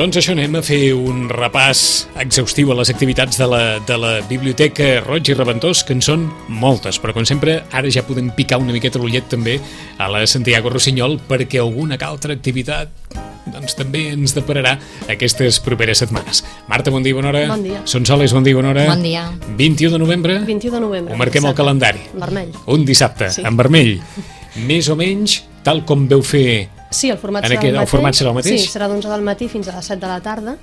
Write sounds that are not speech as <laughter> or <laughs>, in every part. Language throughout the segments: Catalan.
Doncs això anem a fer un repàs exhaustiu a les activitats de la, de la Biblioteca Roig i Reventós, que en són moltes, però com sempre ara ja podem picar una miqueta l'ullet també a la Santiago Rossinyol perquè alguna que altra activitat doncs també ens depararà aquestes properes setmanes. Marta, bon dia, bona hora. Bon dia. Son Soles, bon dia, bona hora. Bon dia. 21 de novembre. 21 de novembre. Ho marquem al calendari. Vermell. Un dissabte, Sí. en vermell. Més o menys, tal com veu fer Sí, el format En serà aquest- el el mateix. format serà el mateix? Sí, serà d'11 del matí fins a les 7 de la tarda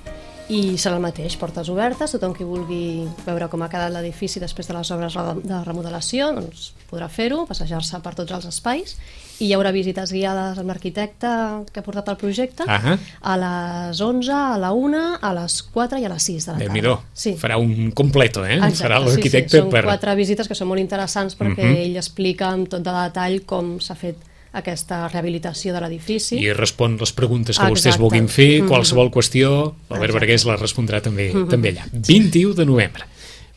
i serà el mateix, portes obertes, tothom qui vulgui veure com ha quedat l'edifici després de les obres de remodelació doncs podrà fer-ho, passejar-se per tots els espais i hi haurà visites guiades amb l'arquitecte que ha portat el projecte Ahà. a les 11, a la 1, a les 4 i a les 6 de la tarda. Déu-n'hi-do, Sí. farà un completo, eh? Exacte, farà sí, l'arquitecte sí, són per... quatre visites que són molt interessants perquè Mhm. ell explica amb tot de detall com s'ha fet aquesta rehabilitació de l'edifici. i respon les preguntes que Exacte. vostès vulguin fer, Mhm. qualsevol qüestió, Albert Exacte. Vergués la respondrà també, Mhm. també allà. 21 de novembre.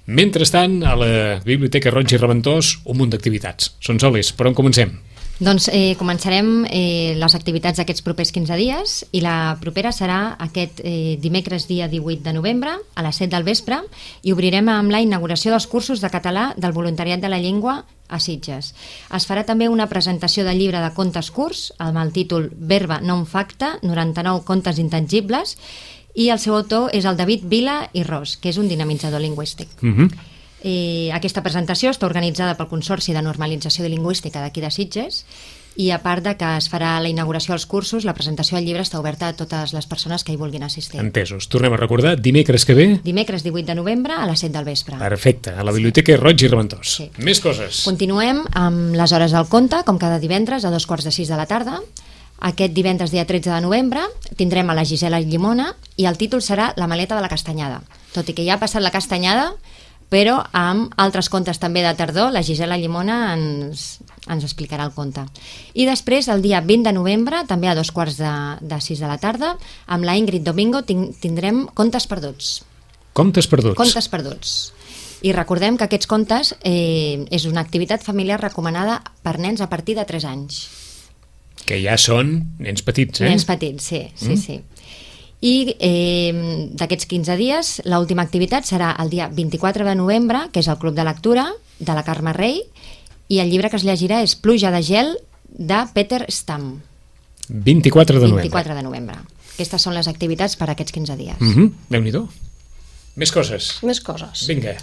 Mentrestant, a la Biblioteca Roig i Reventós, un munt d'activitats. Són solis, per on comencem? Doncs eh, començarem eh, les activitats d'aquests propers 15 dies i la propera serà aquest eh, dimecres dia 18 de novembre a les 7 del vespre i obrirem amb la inauguració dels cursos de català del voluntariat de la llengua a Sitges. Es farà també una presentació del llibre de contes curts amb el títol Verba non facta, 99 contes intangibles i el seu autor és el David Vila i Ros, que és un dinamitzador lingüístic. Uh -huh. Eh, aquesta presentació està organitzada pel Consorci de Normalització Lingüística d'aquí de Sitges i a part de que es farà la inauguració dels cursos, la presentació del llibre està oberta a totes les persones que hi vulguin assistir. Entesos. Tornem a recordar, dimecres que ve, Dimecres 18 de novembre a les 7 del vespre. perfecte, a la Biblioteca Roig i Reventós. Sí. Més coses. Continuem amb les hores del conte, com cada divendres, a dos quarts de sis de la tarda. Aquest divendres, dia 13 de novembre, tindrem a la Gisela Llimona i el títol serà La maleta de la castanyada. Tot i que ja ha passat la castanyada, però amb altres contes també de tardor, la Gisela Llimona ens, ens explicarà el conte. I després, el dia 20 de novembre, també a dos quarts de, de sis de la tarda, amb la Ingrid Domingo tin- tindrem Contes perduts. Comptes perduts. Contes perduts. I recordem que aquests contes eh, és una activitat familiar recomanada per nens a partir de 3 anys. Que ja són nens petits, eh? Nens petits, sí, sí, mm. sí. I eh, d'aquests 15 dies, l'última activitat serà el dia 24 de novembre, que és el Club de Lectura de la Carme Rei, i el llibre que es llegirà és Pluja de gel, de Peter Stam. 24 de novembre. 24 de novembre. Aquestes són les activitats per a aquests 15 dies. Uh -huh. Déu-n'hi-do. Més coses. Més coses. Vinga.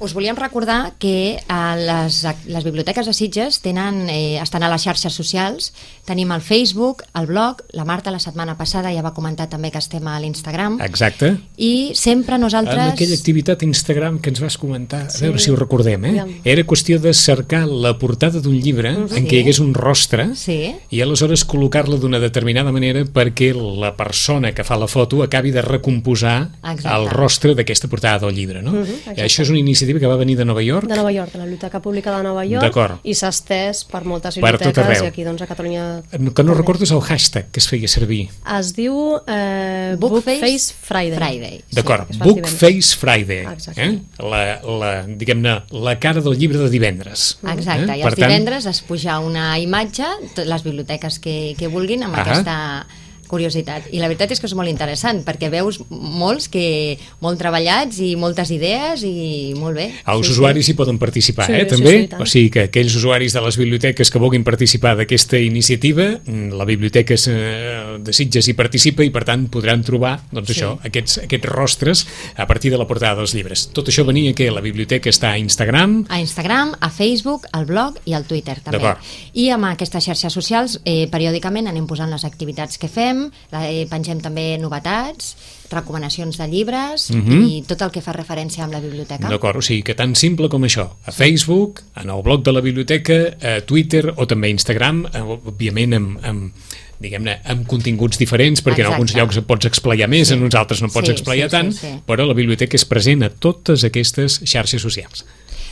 Us volíem recordar que eh, les, les biblioteques de Sitges tenen, eh, estan a les xarxes socials. Tenim el Facebook, el blog, la Marta la setmana passada ja va comentar també que estem a l'Instagram. Exacte. I sempre nosaltres... Amb aquella activitat Instagram que ens vas comentar, a Sí. veure si ho recordem, eh? Era qüestió de cercar la portada d'un llibre en Sí. què hi hagués un rostre Sí. i aleshores col·locar-la d'una determinada manera perquè la persona que fa la foto acabi de recomposar Exacte. el rostre d'aquesta portada del llibre, no? Mhm, I exacte. això és una iniciativa que va venir de Nova York. de Nova York, de la Biblioteca Pública de Nova York D'acord. i s'ha estès per moltes Per tot biblioteques arreu. i aquí doncs a Catalunya Que no recordo és el hashtag que es feia servir. es diu eh, Bookface Bookface Friday, Friday. D'acord, el Bookface Friday. Exacte. Eh? La, la, diguem-ne, la cara del llibre de divendres. Exacte, Eh? i Per els tant, divendres es puja una imatge, les biblioteques que, que vulguin, amb Ahà. aquesta curiositat. I la veritat és que és molt interessant, perquè veus molts que molt treballats i moltes idees i molt bé. Els Sí, sí. usuaris hi poden participar, Sí, eh, sí, també. sí, tant. o sigui que aquells usuaris de les biblioteques que vulguin participar d'aquesta iniciativa, mm, la biblioteca és, eh, de Sitges hi participa i per tant podran trobar doncs, Sí. això, aquests, aquests rostres a partir de la portada dels llibres. Tot això venia que la biblioteca està a Instagram, a Instagram, a Facebook, al blog i al Twitter també. I amb aquestes xarxes socials eh, periòdicament anem posant les activitats que fem, la, eh, pengem també novetats, recomanacions de llibres Mhm. i tot el que fa referència amb la biblioteca. D'acord, o sigui que tan simple com això, a Facebook, en el blog de la biblioteca, a Twitter o també a Instagram, eh, òbviament amb, amb diguem-ne, amb continguts diferents, perquè en Exacte. alguns llocs et pots explayar més, Sí. en uns altres no pots Sí, explayar sí, sí, tant, sí. però la biblioteca és present a totes aquestes xarxes socials.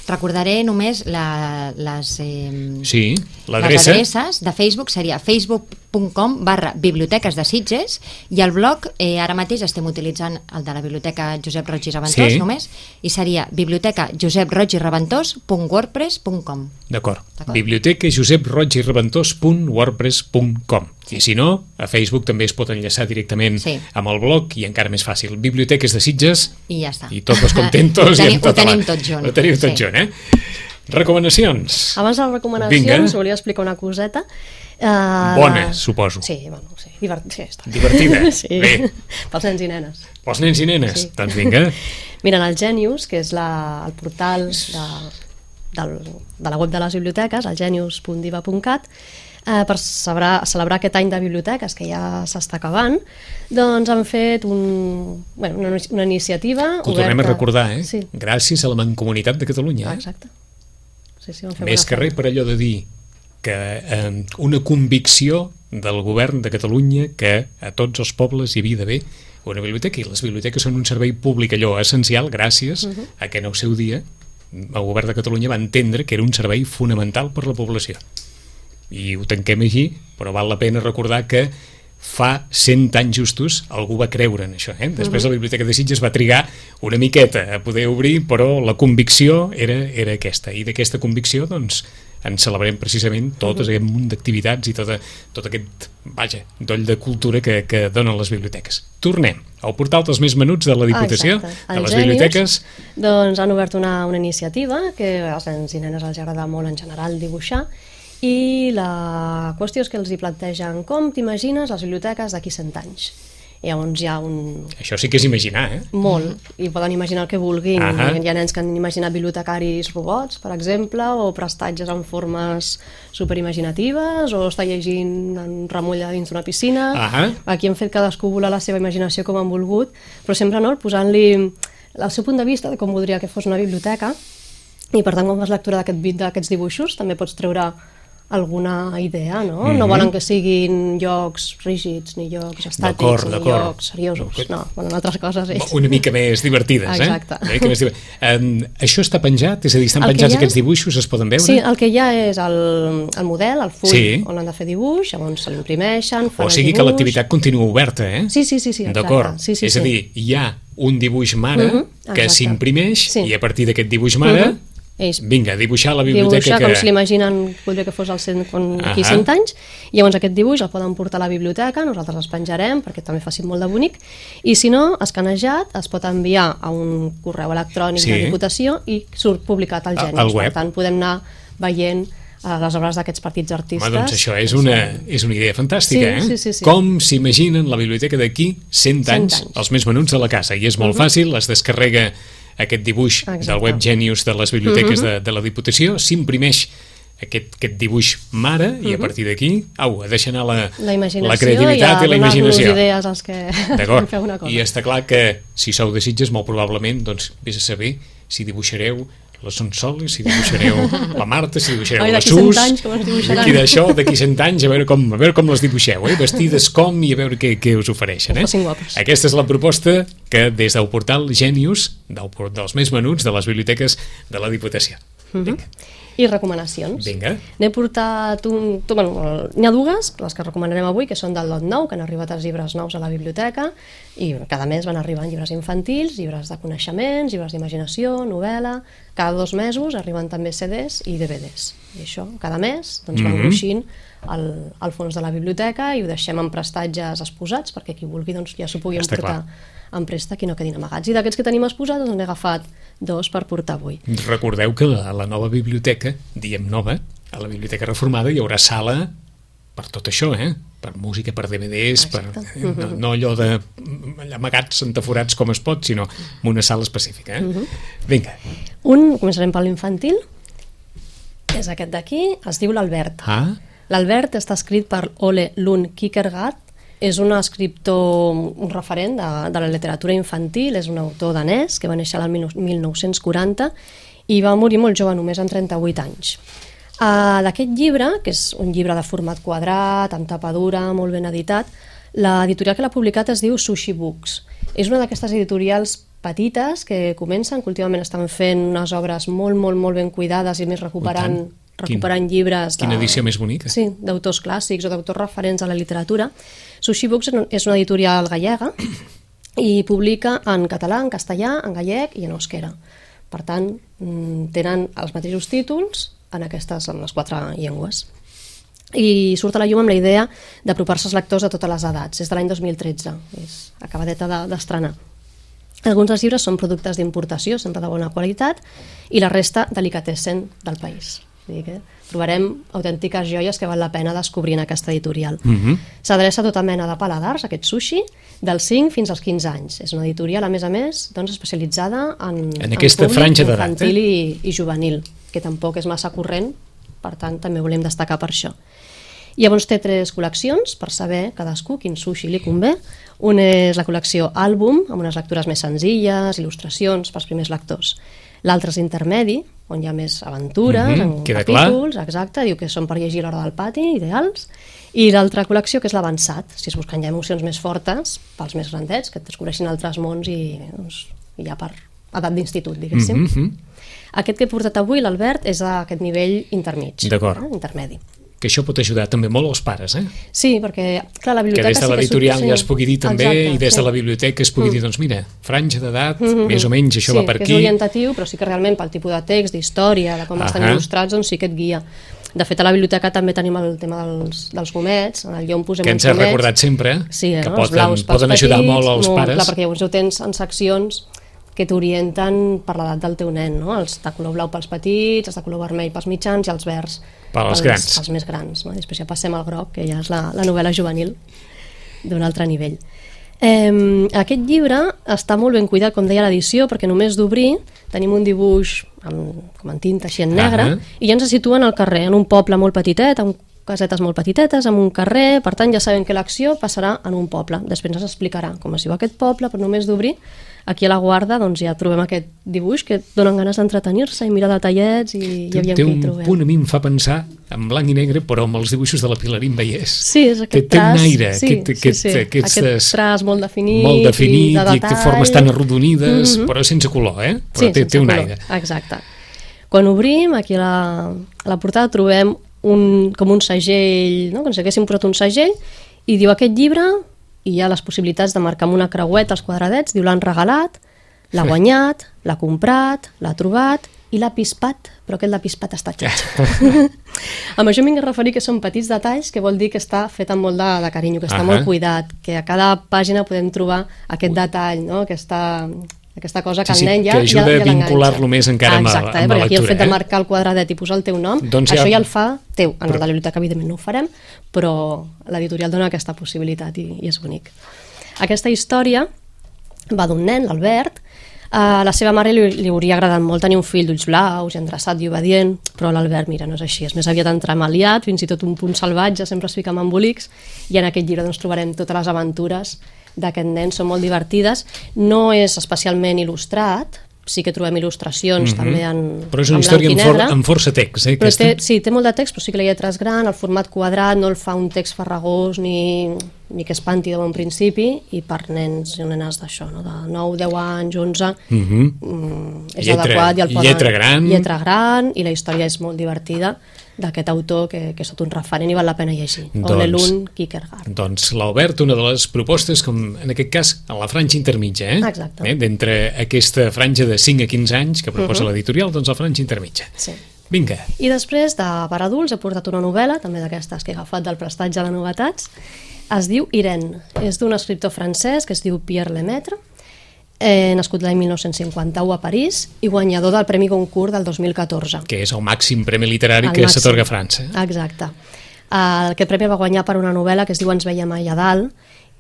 Recordaré només la, les, eh, Sí, les adreces de Facebook seria facebook.com barra biblioteques de Sitges i el blog eh, ara mateix estem utilitzant el de la biblioteca Josep Roig i Reventós Sí. només i seria biblioteca joseproig.reventós.wordpress.com D'acord. D'acord. Biblioteca Josep Roig i Reventós.wordpress.com I si no, a Facebook també es pot enllaçar directament Sí. amb el blog i encara més fàcil. Biblioteques de Sitges i ja està. i tots contentos. <laughs> ho tenim, i amb ho tenim tot junt. Ho tenim tot sí. junt, eh? Recomanacions. Abans de les recomanacions, Vinga. volia explicar una coseta. Uh, Bona, suposo. Sí, bueno, sí, divert... sí, està. Divertida. <laughs> sí, Bé. pels nens i nenes. Pels nens i nenes. Sí. Doncs vinga. <laughs> Miren, el Genius, que és la, el portal de, del, de la web de les biblioteques, el genius.diva.cat, eh, per celebrar, celebrar aquest any de biblioteques que ja s'està acabant, doncs han fet un, bueno, una, una iniciativa Que ho tornem a oberta- recordar, eh? Sí, Gràcies a la Mancomunitat de Catalunya. ah, exacte. Sí, sí, Més que res per allò de dir que eh, una convicció del govern de Catalunya que a tots els pobles hi havia d'haver una biblioteca i les biblioteques són un servei públic allò essencial gràcies uh -huh. a que en el seu dia el govern de Catalunya va entendre que era un servei fonamental per la població i ho tanquem així però val la pena recordar que fa 100 anys justos algú va creure en això. Eh? Després la Biblioteca de Sitges va trigar una miqueta a poder obrir, però la convicció era, era aquesta. I d'aquesta convicció doncs, en celebrem precisament tot aquest munt d'activitats i tota, tot aquest, vaja, doll de cultura que, que donen les biblioteques. Tornem al portal dels més menuts de la Diputació, Ah, exacte. de les Genius, biblioteques. Doncs han obert una, una iniciativa que als nens i nenes els agrada molt en general dibuixar i la qüestió és que els hi plantegen com t'imagines les biblioteques d'aquí 100 anys. I llavors hi ha un, Això sí que és imaginar, eh? molt, i poden imaginar el que vulguin. Ahà. Hi ha nens que han imaginat bibliotecaris robots, per exemple, o prestatges en formes superimaginatives, o està llegint en remulla dins d'una piscina. Ahà. Aquí han fet cadascú volar la seva imaginació com han volgut, però sempre no, posant-li el seu punt de vista de com voldria que fos una biblioteca, i per tant, quan fas lectura d'aquests dibuixos, també pots treure alguna idea, no? Mhm. No volen que siguin llocs rígids, ni llocs estàtics, ni llocs seriosos. D'acord. No, volen altres coses ells. una mica més divertides, Exacte. eh? Una mica més diver... um, això està penjat? És a dir, estan El que penjats ha- aquests dibuixos, es poden veure? Sí, el que hi ha és el, el model, el full, Sí. on han de fer dibuix, llavors se l'imprimeixen, fan O sigui que l'activitat continua oberta, eh? Sí, sí, sí, sí, exacte. D'acord. Sí, sí, és a sí. dir, hi ha un dibuix mare Mhm, que exacte. s'imprimeix Sí. i a partir d'aquest dibuix mare, Mhm. Ells vinga, dibuixar la biblioteca dibuixar que... com si l'imaginen, voldria que fos el cent, quan, aquí Ahà. 100 anys, i llavors aquest dibuix el poden portar a la biblioteca, nosaltres els penjarem perquè també facin molt de bonic, i si no, escanejat, es pot enviar a un correu electrònic Sí. de Diputació i surt publicat al A- Genius. al web. Per tant, podem anar veient eh, les obres d'aquests partits artistes. Home, doncs això és una, és una idea fantàstica, Sí, eh? sí, sí, sí. Com s'imaginen la biblioteca d'aquí 100, 100 anys, anys. els més menuts de la casa. I és molt fàcil, es descarrega aquest dibuix Exacte. del web Genius de les biblioteques de, de la Diputació, s'imprimeix aquest, aquest dibuix mare i a partir d'aquí, au, a deixar anar la, la la creativitat i, i la imaginació. idees als que <laughs> feu una cosa. I està clar que si sou de Sitges, molt probablement, doncs, vés a saber si dibuixareu la Sonsoles, si dibuixareu la Marta, si dibuixareu Ai, la Sus... 100 anys com es dibuixaran. D'aquí d'això, d'aquí 100 anys, a veure com, a veure com les dibuixeu, eh? vestides com i a veure què, què us ofereixen. Eh? Aquesta és la proposta que des del portal Genius, del, dels més menuts de les biblioteques de la Diputació. Vinga. I recomanacions. Vinga. N'he portat un... Tu, bueno, N'hi ha dues, les que recomanarem avui, que són del lot nou, que han arribat els llibres nous a la biblioteca, i cada mes van arribant llibres infantils, llibres de coneixements, llibres d'imaginació, novel·la... Cada dos mesos arriben també CDs i DVDs. I això, cada mes, doncs, van Mhm. gruixint el, el fons de la biblioteca i ho deixem en prestatges exposats perquè qui vulgui doncs, ja s'ho pugui Està emportar en préstec i no quedin amagats. I d'aquests que tenim exposats n'he agafat dos per portar avui. Recordeu que a la nova biblioteca, diem nova, a la biblioteca reformada hi haurà sala per tot això, eh? per música, per DVDs, per, Exacte. eh? no, no allò de amagats, entaforats com es pot, sinó en una sala específica. Eh? Vinga. Un, començarem per l'infantil, és aquest d'aquí, es diu l'Albert. Ah, L'Albert està escrit per Ole Lund Kierkegaard, és un escriptor, un referent de, de la literatura infantil, és un autor danès que va néixer l'any 1940 i va morir molt jove, només amb 38 anys. Uh, D'aquest llibre, que és un llibre de format quadrat, amb tapadura, molt ben editat, l'editorial que l'ha publicat es diu Sushi Books. És una d'aquestes editorials petites que comencen, que últimament estan fent unes obres molt, molt, molt ben cuidades i més recuperant recuperant Quin, llibres... De, quina edició més bonica. Sí, d'autors clàssics o d'autors referents a la literatura. Sushi Books és una editorial gallega i publica en català, en castellà, en gallec i en euskera. Per tant, mm, tenen els mateixos títols en aquestes, en les quatre llengües. I surt a la llum amb la idea d'apropar-se als lectors de totes les edats. És de l'any 2013, és acabadeta d'estrenar. De, alguns dels llibres són productes d'importació, sempre de bona qualitat, i la resta delicatessen del país. Vull dir que trobarem autèntiques joies que val la pena descobrir en aquesta editorial. Mm -hmm. S'adreça a tota mena de paladars, aquest sushi, dels 5 fins als 15 anys. És una editorial, a més a més, doncs, especialitzada en, en aquesta en franja d'edat. Infantil eh? i, i juvenil, que tampoc és massa corrent, per tant, també volem destacar per això. Llavors té tres col·leccions per saber cadascú quin sushi li convé. Una és la col·lecció àlbum, amb unes lectures més senzilles, il·lustracions pels primers lectors. L'altre és intermedi, on hi ha més aventures, mm -hmm, en capítols, clar. exacte, diu que són per llegir l'hora del pati, ideals. I l'altra col·lecció, que és l'avançat, si es busquen ja emocions més fortes, pels més grandets, que et descobreixin altres mons i, doncs, ja per edat d'institut, diguéssim. Mm -hmm. Aquest que he portat avui, l'Albert, és a aquest nivell intermig, D'acord. eh, intermedi que això pot ajudar també molt als pares, eh? Sí, perquè, clar, la biblioteca... Que des de l'editorial sí ja es pugui dir també, Exacte, i des sí. de la biblioteca es pugui mm. dir, doncs mira, franja d'edat, mm -hmm. més o menys, això sí, va per aquí. Sí, és orientatiu, però sí que realment pel tipus de text, d'història, de com uh -huh. estan il·lustrats, doncs sí que et guia. De fet, a la biblioteca també tenim el tema dels, dels gomets, en el llom posem que ens has recordat sempre, sí, que no? poden, blaus poden ajudar petits, molt als molt, pares. Clar, perquè llavors ho tens en seccions que t'orienten per l'edat del teu nen, no? els de color blau pels petits, els de color vermell pels mitjans i els verds per als grans. Pels més grans. No? Després ja passem al groc, que ja és la, la novel·la juvenil d'un altre nivell. Eh, aquest llibre està molt ben cuidat, com deia l'edició, perquè només d'obrir tenim un dibuix amb, com en tinta així en negre, uh -huh. i ja ens situen al carrer, en un poble molt petitet, amb casetes molt petitetes, amb un carrer, per tant ja sabem que l'acció passarà en un poble. Després ens explicarà com es diu aquest poble, però només d'obrir aquí a la Guarda doncs, ja trobem aquest dibuix que donen ganes d'entretenir-se i mirar detallets i, i aviam té un trobem. punt a mi em fa pensar en blanc i negre però amb els dibuixos de la Pilarín Vallès sí, és aquest té, té un aire sí, aquest, aquest, sí, sí. aquests, aquest traç molt definit, molt definit i, de i té formes tan arrodonides mm -hmm. però sense color eh? però sí, té, té un color. aire exacte quan obrim aquí a la, a la portada trobem un, com un segell no? com si haguéssim posat un segell i diu aquest llibre i hi ha les possibilitats de marcar amb una creueta els quadradets, diu l'han regalat L'ha guanyat, l'ha comprat, l'ha trobat i l'ha pispat, però aquest l'ha pispat està xatxa. amb això m'he referir que són petits detalls, que vol dir que està fet amb molt de, de carinyo, que està uh -huh. molt cuidat, que a cada pàgina podem trobar aquest detall, no? aquesta, aquesta cosa que sí, sí, el nen ja, que ajuda ja, ja a vincular-lo més encara ah, exacte, amb, eh? amb perquè la aquí lectura. el fet de eh? marcar el quadradet i posar el teu nom, doncs això ja... ja el fa teu. En però... la biblioteca, evidentment, no ho farem, però l'editorial dona aquesta possibilitat i, i és bonic. Aquesta història va d'un nen, l'Albert, a la seva mare li, li hauria agradat molt tenir un fill d'ulls blaus i endreçat i obedient, però l'Albert, mira, no és així, és més aviat entremaliat, fins i tot un punt salvatge, sempre es fica amb embolics, i en aquest llibre doncs, trobarem totes les aventures d'aquest nen, són molt divertides. No és especialment il·lustrat, sí que trobem il·lustracions mm -hmm. també en Però és una història amb, for, amb força text, eh, però té, sí, té molt de text, però sí que la lletra és gran, el format quadrat no el fa un text farragós ni, ni que espanti de bon principi, i per nens i nenes d'això, no? de 9, 10 anys, 11, mm -hmm. mm, és lletra, adequat. I el poden, lletra gran. Lletra gran, i la història és molt divertida d'aquest autor que, que és tot un referent i val la pena llegir. Doncs, Onelun Kierkegaard. Doncs l'Albert, una de les propostes, com en aquest cas, a la franja intermitja, eh? Exacte. Eh? D'entre aquesta franja de 5 a 15 anys que proposa uh -huh. l'editorial, doncs la franja intermitja. Sí. Vinga. I després, de per adults, he portat una novel·la, també d'aquestes que he agafat del prestatge de novetats, es diu Irene. És d'un escriptor francès que es diu Pierre Lemaitre, eh, nascut l'any 1951 a París i guanyador del Premi Goncourt del 2014. Que és el màxim premi literari El que s'atorga a França. Exacte. Uh, aquest premi el va guanyar per una novel·la que es diu Ens veiem allà dalt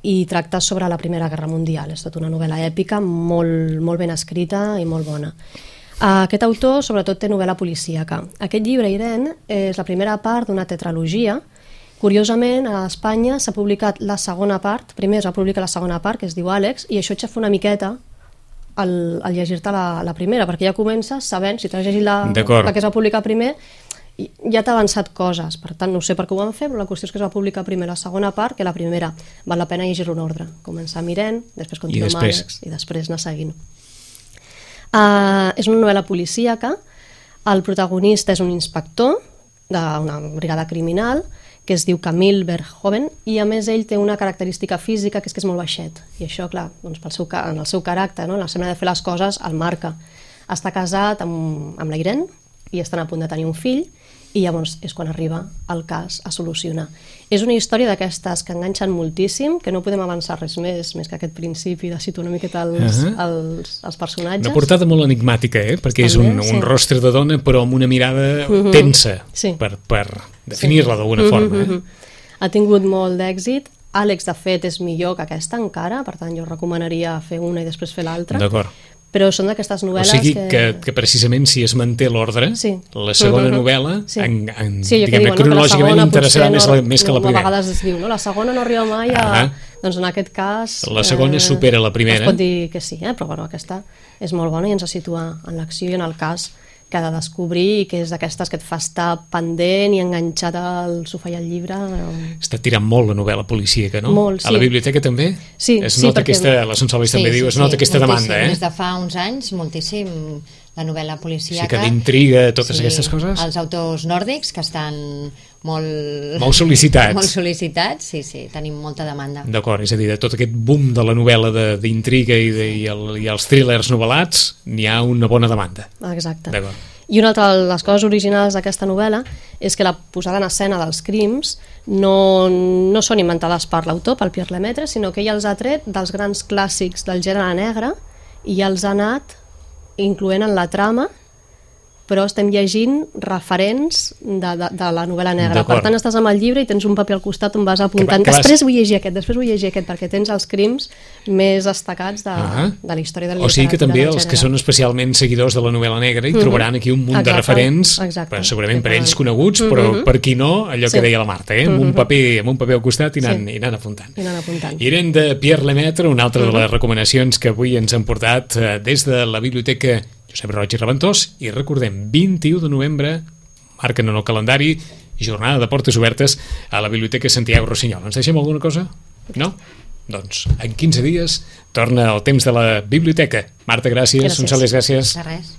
i tracta sobre la Primera Guerra Mundial. És tota una novel·la èpica, molt, molt ben escrita i molt bona. Uh, aquest autor sobretot té novel·la policíaca. Aquest llibre, Irene, és la primera part d'una tetralogia. Curiosament, a Espanya s'ha publicat la segona part, primer es va publicar la segona part, que es diu Àlex, i això et fa una miqueta al, al llegir-te la, la primera, perquè ja comences sabent, si t'has llegit la, la que es va publicar primer, ja t'ha avançat coses, per tant no sé per què ho van fer, però la qüestió és que es va publicar primer la segona part que la primera. Val la pena llegir-ho en ordre. Començar amb Irene, després continuar després? Àlex i després anar seguint. Uh, és una novel·la policíaca, el protagonista és un inspector d'una brigada criminal que es diu Camille Verhoeven i a més ell té una característica física que és que és molt baixet i això, clar, doncs pel seu, en el seu caràcter, no? la manera de fer les coses, el marca. Està casat amb, amb la Irene i estan a punt de tenir un fill i llavors és quan arriba el cas a solucionar. És una història d'aquestes que enganxen moltíssim, que no podem avançar res més, més que aquest principi de situar una miqueta els, Ahà. els, els personatges. Una portada molt enigmàtica, eh? perquè és un, També, sí. un rostre de dona però amb una mirada tensa Sí. per, per definir-la d'alguna forma. Eh? Ha tingut molt d'èxit. Àlex, de fet, és millor que aquesta encara, per tant, jo recomanaria fer una i després fer l'altra. D'acord. Però són d'aquestes O novel·les sigui que... que, que precisament si es manté l'ordre, Sí. la segona novel·la, Sí. en, en, Sí, diguem-ne, diuen, no, cronològicament segona interessarà potser més, no, la, més que la no, A primera. vegades es diu, no? La segona no arriba mai a... Ahà. Doncs en aquest cas... La segona supera la primera. Es pot dir que sí, eh? però bueno, aquesta és molt bona i ens situa en l'acció i en el cas que ha de descobrir i que és d'aquestes que et fa estar pendent i enganxat al sofà i al llibre. Està tirant molt la novel·la policíaca, no? Molt, A la sí. biblioteca també? Sí, es sí, nota perquè- aquesta, la Sonsolis també diu, es nota aquesta moltíssim. demanda, eh? Des de fa uns anys, moltíssim, la novel·la policíaca. Sí que d'intriga, totes aquestes coses. Els autors nòrdics, que estan molt... Molt sol·licitats. <laughs> Molt sol·licitats, sí, sí, tenim molta demanda. D'acord, és a dir, de tot aquest boom de la novel·la de- d'intriga i, de, i, el, i els thrillers novel·lats, n'hi ha una bona demanda. Exacte. D'acord. I una altra de les coses originals d'aquesta novel·la és que la posada en escena dels crims no, no són inventades per l'autor, pel Pierre Lemaitre, sinó que ell els ha tret dels grans clàssics del gènere negre i els ha anat incloent en la trama però estem llegint referents de, de, de la novel·la negra. Per tant, estàs amb el llibre i tens un paper al costat on vas apuntant. que vas- Després vull llegir aquest, després vull llegir aquest, perquè tens els crims més destacats de, Ah. de la història de la O sigui que també els que són especialment seguidors de la novel·la negra hi trobaran aquí un munt de Exacte, referents, exacte. per, segurament per Que ells coneguts, però per qui no, allò Sí. que deia la Marta, eh? amb, un paper, amb un paper al costat i anant, Sí. i anant apuntant. I anant apuntant. Irene de Pierre Lemaitre, una altra de les recomanacions que avui ens han portat eh, des de la biblioteca Josep Roig i Reventós i recordem, 21 de novembre marquen en el calendari jornada de portes obertes a la biblioteca Santiago Rossinyol. Ens deixem alguna cosa? No? Doncs en 15 dies torna el temps de la biblioteca. Marta, gràcies. Gràcies. González, gràcies. De res.